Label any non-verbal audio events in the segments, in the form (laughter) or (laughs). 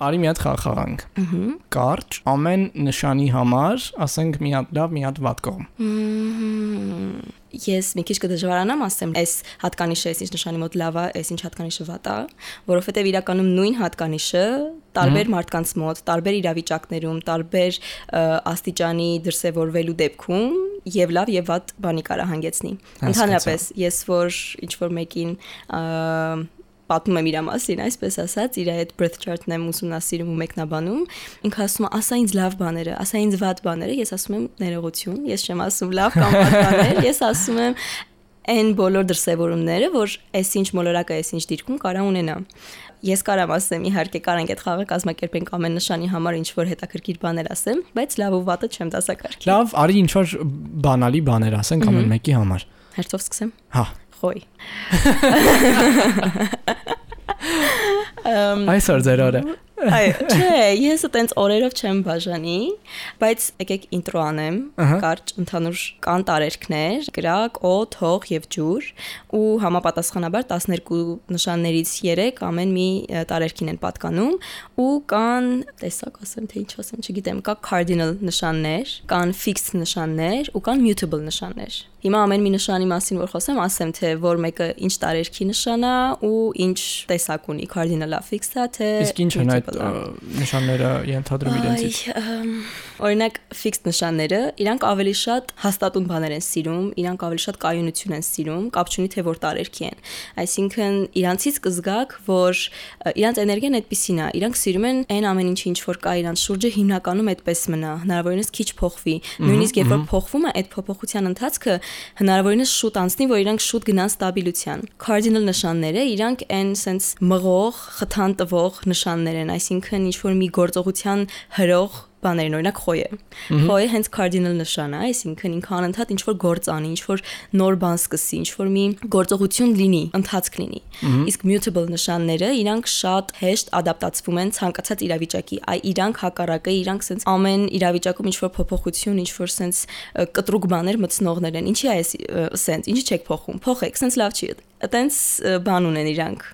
Արի մի հատ խաղ խաղանք։ Ահա։ Կարճ ամեն նշանի համար, ասենք մի հատ լավ, մի հատ վատ կողմ։ Ես մի քիչ կդժվարանամ ասեմ, այս հատկանիշը այս ինչ նշանի մոտ լավ է, այս ինչ հատկանիշը վատ է, որովհետև իրականում նույն հատկանիշը տարբեր մարդկանց մոտ, տարբեր իրավիճակներում, տարբեր աստիճանի դրսևորվելու դեպքում եւ լավ եւ վատ բանի կարա հանգեցնի։ Ընդհանրապես, ես որ ինչ որ մեկին պատմում եմ իր մասին, այսպես ասած, իր այդ breath chart-ն եմ ուսումնասիրում ու մեկնաբանում, ինքը ասում է, ասա ինձ լավ բաները, ասա ինձ վատ բաները, ես ասում եմ ներողություն, ես չեմ ասում լավ կամ վատ բաներ, ես ասում եմ այն բոլոր դրսևորումները, որ այսինչ մոլորակը, այսինչ դիրքում կարա ունենա։ Ես կարամ ասեմ, իհարկե կարանք այդ խաղը կազմակերպենք ամեն նշանի համար ինչ որ հետաքրքիր բաներ ասեմ, բայց լավ ու վատը չեմ դասակարգի։ Լավ, արի ինչ որ բանալի բաներ ասենք ամեն մեկի համար։ Հերթով սկսեմ։ Հա։ Խոյ։ Այսօր ձեր օրը։ Այո, չէ, ես այտենց օրերով չեմ բաժանի, բայց եկեք ինտրո անեմ, կարճ ընդհանուր կան տարերքներ, գրակ, օդ, հող եւ ջուր, ու համապատասխանաբար 12 նշաններից 3 ամեն մի տարերքին են պատկանում, ու կան, տեսակ ասեմ, թե ինչ ասեմ, չգիտեմ, կա cardinal նշաններ, կան fixed նշաններ ու կան mutable նշաններ։ Հիմա ամեն մի նշանի մասին որ խոսեմ, ասեմ թե որ մեկը ինչ տարերքի նշան է ու ինչ տեսակ ունի, cardinal-ը, fixed-ը, թե Իսկ ինչ են այդ նշանները ենթադրում իրենցից։ օրինակ fixed նշանները, իրանք ավելի շատ հաստատուն բաներ են սիրում, իրանք ավելի շատ կայունություն են սիրում, կապ չունի թե որ տարերքի են։ Այսինքն իրանցից կզգաք, որ իրանց էներգիան այդպեսին է, իրանք սիրում են այն ամեն ինչը ինչ որ կա իրանց շուրջը հիմնականում այդպես մնա, հնարավորինս քիչ փոխվի։ Նույնիսկ երբ որ փոխվում է այդ փոփոխության ընթացքը, հնարավորինս շուտ անցնի, որ իրանք շուտ գնան ստաբիլության։ Cardinal նշանները իրանք այն sense մղող, խթան տվող նշաններ են, այսինքն ինչ որ մի գործողության հրող բաներն օրինակ խոյը։ Խոյը հենց cardinal նշան է, այսինքն ինքը անընդհատ ինչ որ գործ անի, ինչ որ նոր բան սկսի, ինչ որ մի գործողություն լինի, ընթացք լինի։ Իսկ mutable նշանները իրանք շատ հեշտ ադապտացվում են ցանկացած իրավիճակի։ Այ իրանք հակառակը, իրանք sense ամեն իրավիճակում ինչ որ փոփոխություն, ինչ որ ը, կտրուկ բաներ մտցնողներ են։ Ինչի է այս sense, ինչի չեք փոխում։ Փոխեք, sense լավ չի այտենց բան ունեն իրանք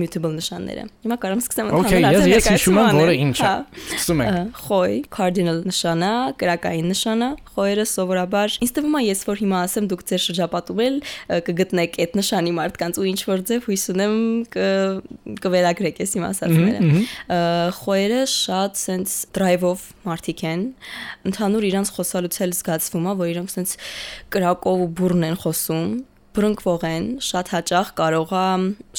mutable նշանները։ Հիմա կարամ սկսեմ Okay, ընդհանուր ես ես հիշում եմ, որը ինչ է։ Հա։ Սկսում ենք։ Խոյ, cardinal նշանա, կրակային նշանա, խոյերը սովորաբար, ինձ թվում է ես որ հիմա ասեմ դուք ձեր շրջապատում էլ կգտնեք այդ նշանի մարդկանց ու ինչ որ ձև հույս ունեմ կվերագրեք ես իմ ասածները։ Խոյերը շատ sense drive-ով մարդիկ են, ընդհանուր իրանց խոսալուց էլ զգացվում է, որ իրանք sense կրակով ու բուրն են խոսում բրոնկվող են, շատ հաճախ կարող է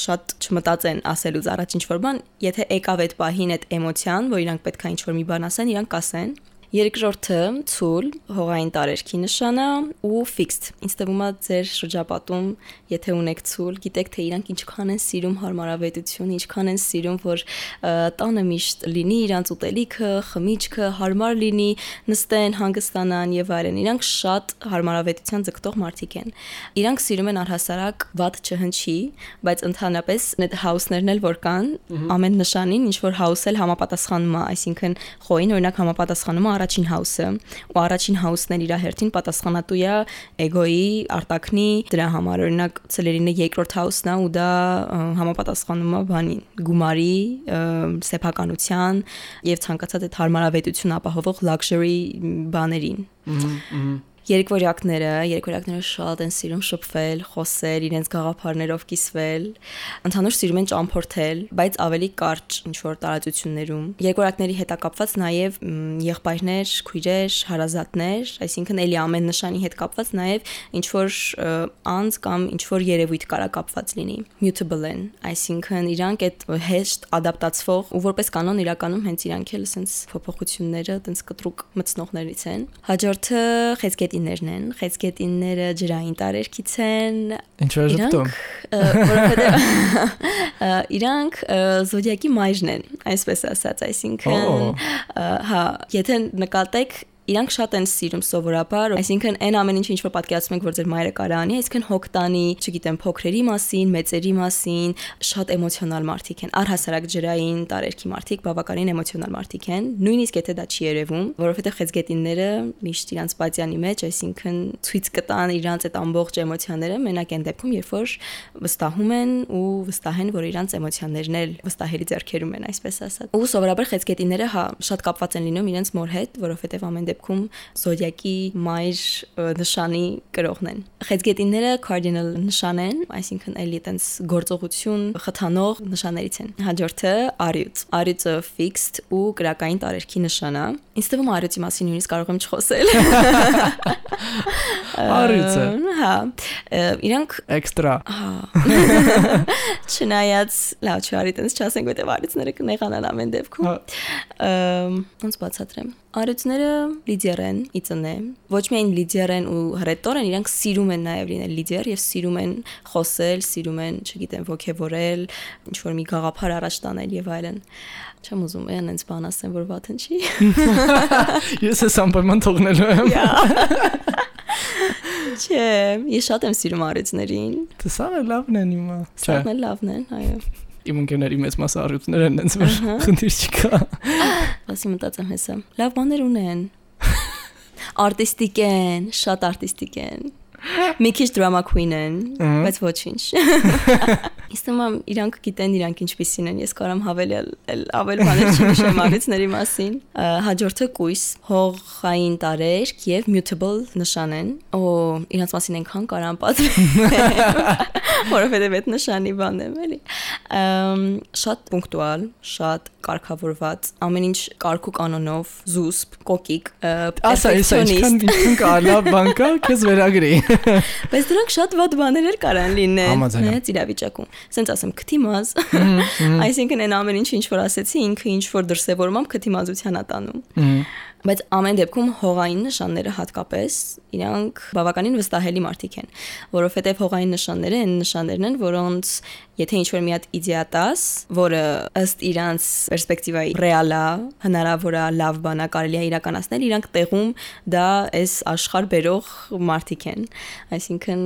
շատ չմտածեն ասելուց առաջ ինչ որ բան, եթե եկավ այդ պահին այդ էմոցիան, որ իրանք պետք է ինչ որ մի բան ասեն, իրանք կասեն։ Երկրորդը ցուլ, հողային տարերքի նշանա ու fixed։ Ինձ թվում է ձեր շրջապատում, եթե ունեք ցուլ, գիտեք թե իրանք ինչքան են սիրում հարմարավետություն, ինչքան են սիրում, որ տանը միշտ լինի իրանց ուտելիքը, խմիչքը հարմար լինի, նստեն, հանգստանան եւ այլն։ Իրանք շատ հարմարավետության ձգտող մարդիկ են։ Իրանք սիրում են առհասարակ վատ չհնչի, բայց ընդհանրապես այդ house-ներն էլ որ կան, ամեն նշանին ինչ որ house էլ համապատասխանում է, այսինքն խոին օրինակ համապատասխանում է առաջին house-ը, ու առաջին էլ իր հերթին պատասխանատու է էգոյի արտակնի դրա համար օրինակ ցելերինը երկրորդ house-ն է ու դա համապատասխանում է բանին, գումարի, սեփականության եւ ցանկացած այդ հարմարավետություն ապահովող luxury բաներին։ Երկվորյակները, երկվորյակները շատ են սիրում շփվել, խոսել, իրենց գաղափարներով կիսվել, ընդհանուր սիրում են ճամփորդել, բայց ավելի կարճ ինչ որ տարածություններում։ Երկվորյակների հետ կապված նաև եղբայրներ, քույրեր, հարազատներ, այսինքն էլի ամեն նշանի հետ կապված նաև ինչ որ անձ կամ ինչ որ երևույթ կարա կապված լինի։ Mutable են, այսինքն իրանք այդ հեշտ ադապտացվող ու որպես կանոն իրականում հենց իրանք էլ sense փոփոխությունները, տենց կտրուկ մտցնողներից են։ Հաջորդը խեցգետիններն են։ Խեցգետինները ջրային տարերքից են, Ինչու ժպտում։ որովհետև իրանք զոդիակի մայրն են, այսպես ասած, այսինքն հա, եթե նկատեք իրանք շատ են սիրում սովորաբար, այսինքն այն ամեն ինչ ինչ որ պատկերացնում ենք, որ ձեր մայրը կարա անի, այսինքն հոգտանի, չգիտեմ, փոքրերի մասին, մեծերի մասին, շատ էմոցիոնալ մարդիկ են։ Առհասարակ ջրային տարերքի մարդիկ բավականին էմոցիոնալ մարդիկ են, նույնիսկ եթե դա չի երևում, որովհետև խեցգետինները միշտ իրանց պատյանի մեջ, այսինքն ցույց կտան իրանց այդ ամբողջ էմոցիաները, մենակ այն դեպքում, երբ որ վստահում են ու վստահ են, որ իրանց էմոցիաներն էլ վստահելի ձեռքերում են, այսպես ասած։ Ու սովորաբար խեցգետինները հա շատ կապված են լինում իրենց մոր հետ, որովհետև ամեն դեպքում զոդիակի մայր նշանի կրողն են։ Խեցգետինները cardinal նշան են, այսինքն էլի տենց գործողություն խթանող նշաններից են։ Հաջորդը արյուծ։ Արյուծը fixed ու գրակային տարերքի նշան է։ Ինձ թվում արյուծի մասին նույնիսկ կարող եմ չխոսել։ (laughs) Արյուծը։ Հա։ Իրանք Էքստրա։ (laughs) Չնայած լավ չի արի տենց չասենք, որտեվ արիցները կնեղանան ամեն դեպքում։ Ոնց բացատրեմ։ Արիցները լիդեր են, իծնե։ Ոչ միայն լիդեր են ու հրետոր են, իրանք սիրում են նաև լինել լիդեր եւ սիրում են խոսել, սիրում են, չգիտեմ, ոգևորել, ինչ որ մի գաղափար առաջ տանել եւ այլն։ Չեմ ուզում այն այնց բան ասեմ, որ վաթն չի։ (laughs) Ես ես անպայման թողնելու եմ։ (laughs) Չէ, ես շատ եմ սիրում արիցներին։ Դա սա լավն է հիմա։ Սա լավն է, այո իմ ընկերների մեծ մասը առյուծներ են այնց որ խնդիր չկա։ Ասի մտածեմ հեսա։ Լավ բաներ ունեն։ Արտիստիկ են, շատ արտիստիկ են։ Մի քիչ դրամա քույն են, բայց ոչինչ։ (laughs) Իսկ է իրանք գիտեն իրանք ինչպիսին են։ Ես կարամ հավելել ավել բաներ չնշեմ արիցների մասին։ Հաջորդը կույս, հողային տարերք եւ mutable նշան են։ Օ, իրանց մասին այնքան կարամ պատմել (laughs) որովհետև այդ նշանի բանն եմ էլի։ Շատ պունկտուալ, շատ կարգավորված, ամեն ինչ կարգու կանոնով, զուսպ, կոկիկ, ասա, այսքան ինչքան կարա բան կա, քեզ վերագրի։ Բայց դրանք շատ վատ բաներ կարան լինել, նայած իրավիճակում։ Սենց ասեմ, քթիմազ։ (laughs) Այսինքն այն ամեն ինչ ինչ որ ասեցի, ինքը ինչ որ դրսևորմամբ քթիմազության ա տանում բայց ամեն դեպքում հողային նշանները հատկապես իրանք բավականին վստահելի մարդիկ են, որովհետև հողային նշանները այն նշաններն են, որոնց եթե ինչ-որ մի հատ իդեա տաս, որը ըստ իրանց պերսպեկտիվայի ռեալ է, հնարավոր է լավ բան է կարելի է իրականացնել, իրանք տեղում դա այս աշխարհ բերող մարդիկ են։ Այսինքն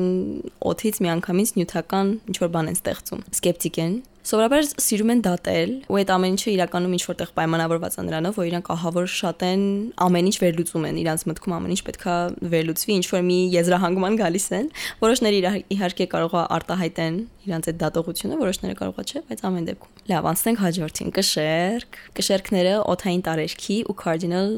օթից միանգամից նյութական ինչ-որ բան են ստեղծում։ Սկեպտիկ են, Սովորաբար սիրում են դատել, ու այդ ամեն ինչը իրականում ինչ որտեղ պայմանավորված է նրանով, որ իրանք ահավոր շատ են ամեն ինչ վերլուծում են, իրանց մտքում ամեն ինչ պետքա վերլուծվի, ինչ որ մի եզրահանգման գալիս են։ Որոշները իհարկե կարող է արտահայտեն իրանց այդ դատողությունը, որոշները կարող է չէ, բայց ամեն դեպքում։ Լավ, անցնենք հաջորդին՝ կշերք։ Կշերքները օթային տարերքի ու cardinal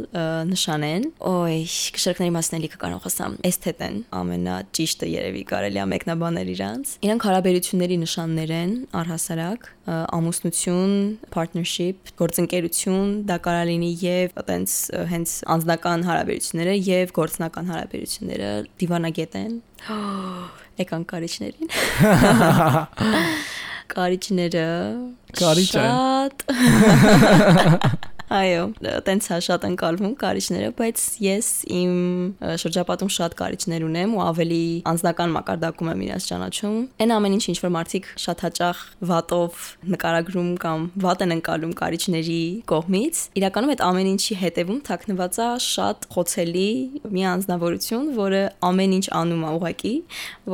նշան են։ Ոյ, կշերքների մասն էլի կարող ասամ, էսթետ են, ամենաճիշտը երևի կարելի է մեկնաբանել իրանց։ Իրանք հարաբերությունների նշաններ են, առհասարակ, ամուսնություն, partnership, գործընկերություն, դա կարող լինի եւ այտենց հենց անձնական հարաբերությունները եւ գործնական հարաբերությունները դիվանագետ են (gasps) եկան կարիճներին։ (laughs) Կարիճները Կարիճ են։ Շատ (laughs) Այո, տենց է շատ ընկալվում կարիճները, բայց ես իմ շրջապատում շատ կարիճներ ունեմ ու ավելի անձնական մակարդակում եմ իրաց ճանաչում։ Այն ամեն ինչ ինչ որ մարդիկ շատ հաճախ վատով նկարագրում կամ վատ են ընկալում կարիճների կողմից, իրականում այդ ամեն ինչի հետևում թաքնված է շատ խոցելի մի անձնավորություն, որը ամեն ինչ անում է ուղակի,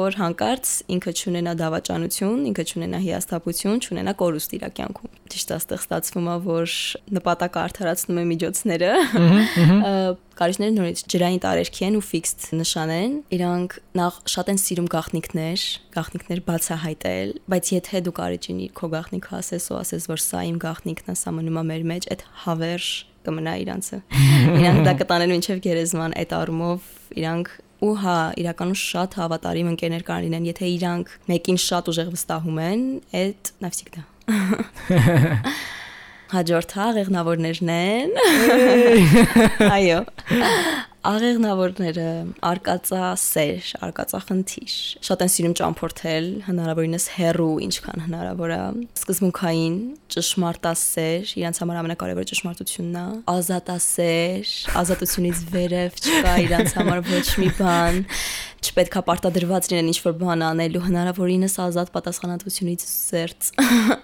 որ հանկարծ ինքը չունենա դավաճանություն, ինքը չունենա հիասթափություն, չունենա կորուստ իր կյանքում։ Ճիշտ է, այստեղ ստացվում է, որ նպատակը արդարացնում է միջոցները։ Կարիճները նորից ջրային տարերքի են ու ֆիքսդ նշան են։ Իրանք նախ շատ են սիրում գախնիկներ, գախնիկներ բացահայտել, բայց եթե դու կարիճին քո գախնիկը ասես ու ասես, որ սա իմ գախնիկն է, սա մնում է մեր մեջ, այդ հավերժ կմնա իրանցը։ Իրանք դա կտանեն մինչև գերեզման այդ առումով իրանք ու հա իրականում շատ հավատարիմ ընկերներ կան լինեն եթե իրանք մեկին շատ ուժեղ վստահում են այդ նավսիկդա (laughs) (laughs) Հաջորդ աղեղնավորներն են։ Այո։ Աղեղնավորները արկածասեր, արկածախնդիր։ Շատ են սիրում ճամփորդել, հնարավորինս հերու, ինչքան հնարավոր է։ Սկզբունքային, ճշմարտասեր, իրանց համար ամենակարևորը ճշմարտությունն է։ Ազատասեր, ազատությունից վերև չկա իրանց համար ոչ մի բան չպետքա պարտադրված լինեն ինչ-որ բան անելու հնարավորինս ազատ պատասխանատվությունից զերծ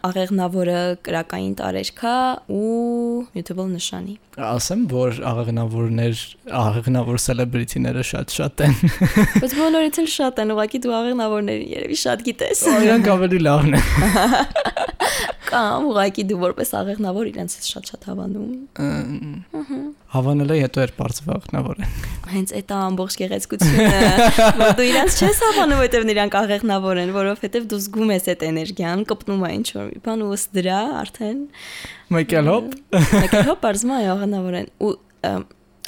աղեղնավորը կրակային տարերքա ու mutable նշանի։ Ասեմ, որ աղեղնավորներ, աղեղնավոր celebrity-ները շատ-շատ են։ (laughs) Բայց բոլորից էլ շատ են, ուղղակի դու աղեղնավորների երևի շատ գիտես։ Իրանք ավելի լավն են։ (laughs) Կամ ուղղակի դու որպես աղեղնավոր իրենց շատ-շատ հավանում։ Հավանել է հետո էր բարձր աղեղնավոր են։ Հենց այդ ամբողջ գեղեցկությունը, որ դու իրենց չես հավանում, որովհետև նրանք աղեղնավոր են, որովհետև դու զգում ես այդ էներգիան, կպնում է ինչ որ մի բան ու ըստ դրա արդեն Մեկել հոп։ Մեկել հոп բարձր աղեղնավոր են ու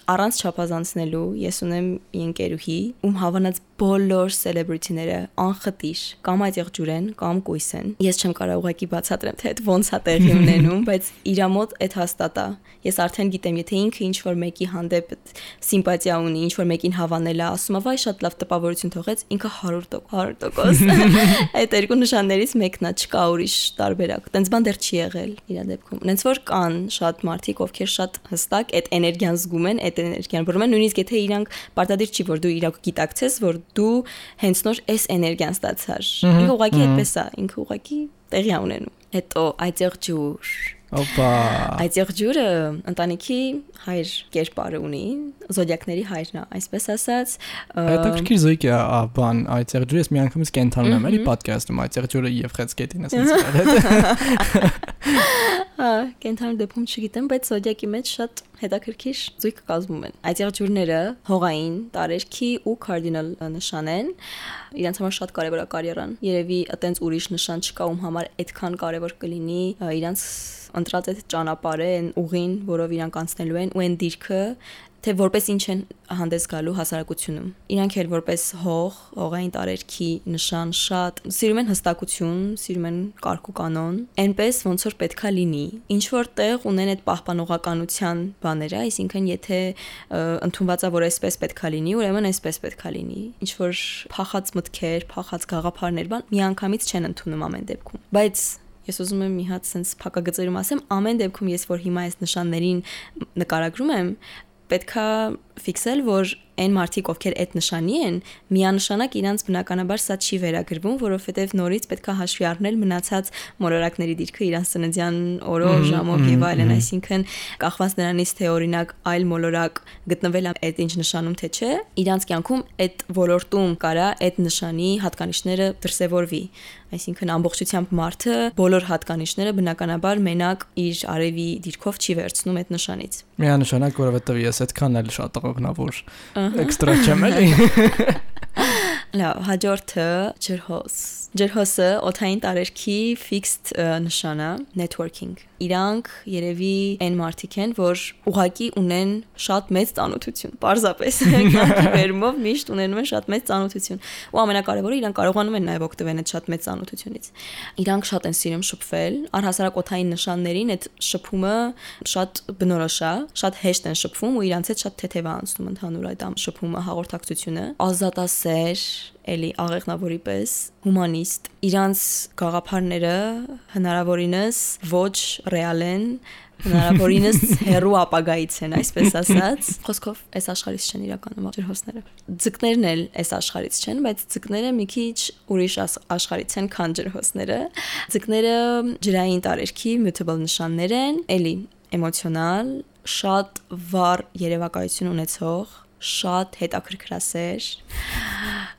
առանց չափազանցնելու ես ունեմ ընկերուհի, ում հավանած բոլոր celebrity-ները անխտիր կամ այդեղ ջուր են կամ կույս են։ Ես չեմ կարող ուղակի բացատրեմ թե այդ ոնց է տեղի ունենում, (laughs) բայց իր մոտ այդ հաստատ է։ Ես արդեն գիտեմ, եթե ինքը ինչ որ մեկի հանդեպ սիմպաթիա ունի, ինչ որ մեկին հավանել է, ասում է, վայ շատ լավ տպավորություն թողեց, ինքը 100% 100%։ (laughs) Այդ երկու նշաններից մեկն է, չկա ուրիշ տարբերակ։ Տենց բան դեռ չի եղել իր դեպքում։ Նենց որ կան շատ մարդիկ, ովքեր շատ հստակ այդ էներգիան զգում են, այդ էներգիան բռնում են, նույնիսկ եթե իրանք պարտադիր չի, որ դու իրակ գիտակցես, որ դու հենց նոր այս էներգիան ստացար։ Ինքը ուղղակի այդպես է, ինքը ուղղակի տեղի է ունենում։ Հետո այդեղ ջուր Օպա։ Այդեղ ջուրը ընտանիքի հայր կերպարը ունի, զոդիակների հայրն է, այսպես ասած։ Հետաքրքիր զույգ է, բան, այդեղ ջուրը ես մի անգամից կենթանում եմ, էլի ոդքասթում այդեղ ջուրը եւ խեցկետին ասած հետ։ Հա, կենթանի դեպքում չգիտեմ, բայց զոդիակի մեջ շատ հետաքրքիր զույգ կազմում են։ Այդեղ ջուրները հողային, տարերքի ու cardinal նշան են։ Իրանց համար շատ կարևոր է կարիերան։ Երևի այտենց ուրիշ նշան չկա, ում համար այդքան կարևոր կլինի իրանց ընտրած այդ ճանապարհը, այն ուղին, որով իրանք անցնելու են ու այն դիրքը, թե որպես ինչ են հանդես գալու հասարակությունում։ Իրանք էլ որպես հող, հողային տարերքի նշան շատ սիրում են հստակություն, սիրում են կարգ ու կանոն, այնպես ոնց որ պետքա լինի։ Ինչ որ տեղ ունեն այդ պահպանողականության բաները, այսինքն եթե ընդունված է որ այսպես պետքա լինի, ուրեմն այսպես պետքա լինի։ Ինչ որ փախած մտքեր, փախած գաղափարներ, բան միանգամից չեն ընդունում ամեն դեպքում։ Բայց Ես ուզում եմ մի հատ sense փակագծերում ասեմ, ամեն դեպքում ես որ հիմա այս նշաններին նկարագրում եմ, պետքա ֆիքսել, որ այն մարդիկ, ովքեր այդ նշանի են, միանշանակ իրանց բնականաբար սա չի վերագրվում, որովհետև նորից պետքա հաշվի առնել մնացած մոլորակների դիրքը իրանց սննդյան օրով, ժամով եւ այլն, այսինքն կախված նրանից թե օրինակ այլ մոլորակ գտնվել է այդ ինչ նշանում թե չէ, իրանց կյանքում այդ ոլորտում կարա այդ նշանի հատկանիշները դրսևորվի այսինքն ամբողջությամբ մարդը բոլոր հատկանիշները բնականաբար մենակ իր արևի դիրքով չի վերցնում այդ նշանից։ Միանշանակ, որովհետև ես այդքան էլ շատ ողնավոր էքստրա չեմ էլի։ (laughs) Լավ, հաջորդը ջրհոս։ Ջրհոսը օթային տարերքի fixed նշան է, networking։ Իրանք երևի այն մարդիկ են, որ ուղակի ունեն շատ մեծ ծանոթություն, parzapes։ (laughs) Կյանքի վերումով միշտ ունենում են շատ մեծ ծանոթություն։ Ու ամենակարևորը իրանք կարողանում են նաև օգտվել այդ շատ մեծ ծանոթությունից։ Իրանք շատ են սիրում շփվել, առհասարակ օթային նշաններին այդ շփումը շատ բնորոշ է, շատ հեշտ են շփվում ու իրանց հետ շատ թեթև է անցնում ընդհանուր այդ շփումը, հաղորդակցությունը։ Ազատասեր, էլի աղեղնավորի պես հումանիստ իրանց գաղափարները հնարավորինս ոչ ռեալ են հնարավորինս (laughs) հերու ապագայից են, այսպես ասած։ Խոսքով, այս աշխարհից չեն իրականում ջրհոսները։ Ձկներն էլ այս աշխարհից չեն, բայց ձկները մի քիչ ուրիշ աշխարհից են, քան ջրհոսները։ Ձկները ջրային տարերքի mutable նշաններ են, էլի էմոցիոնալ, շատ վառ երևակայություն ունեցող շատ հետաքրքրասեր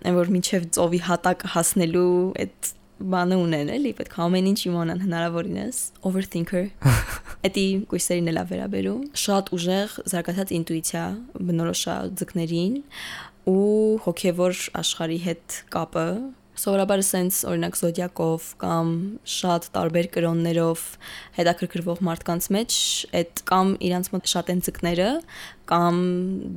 այն որ մինչև ծովի հատակը հասնելու այդ բանը ունեն էլի պետք է ամեն ինչ իմանան հնարավորինս overthinker (laughs) Էդի գույսերին էլա վերաբերում շատ ուժեղ զարգացած ինտուիցիա բնորոշ է ձկներին ու հոգևոր աշխարհի հետ կապը Սովորաբար սենց օրինակ զոդիակով կամ շատ տարբեր կրոններով հետաքրքրվող մարդկանց մեջ այդ կամ իրանց մոտ շատ են ցկները կամ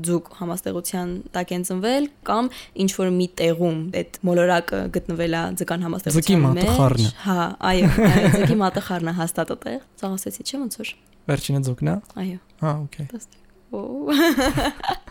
ձուկ համաստեղության տակ են ծնվել կամ ինչ որ մի տեղում այդ մոլորակը գտնվել է ձկան համաստեղության մեջ։ Ձկի մատխարնը։ Հա, այո, ձկի մատխարնը հաստատ այդտեղ։ Ցաղասեցի չէ ոնց որ։ Վերջինը ձուկն է։ Այո։ Հա, օքեյ։ Օ։ (laughs)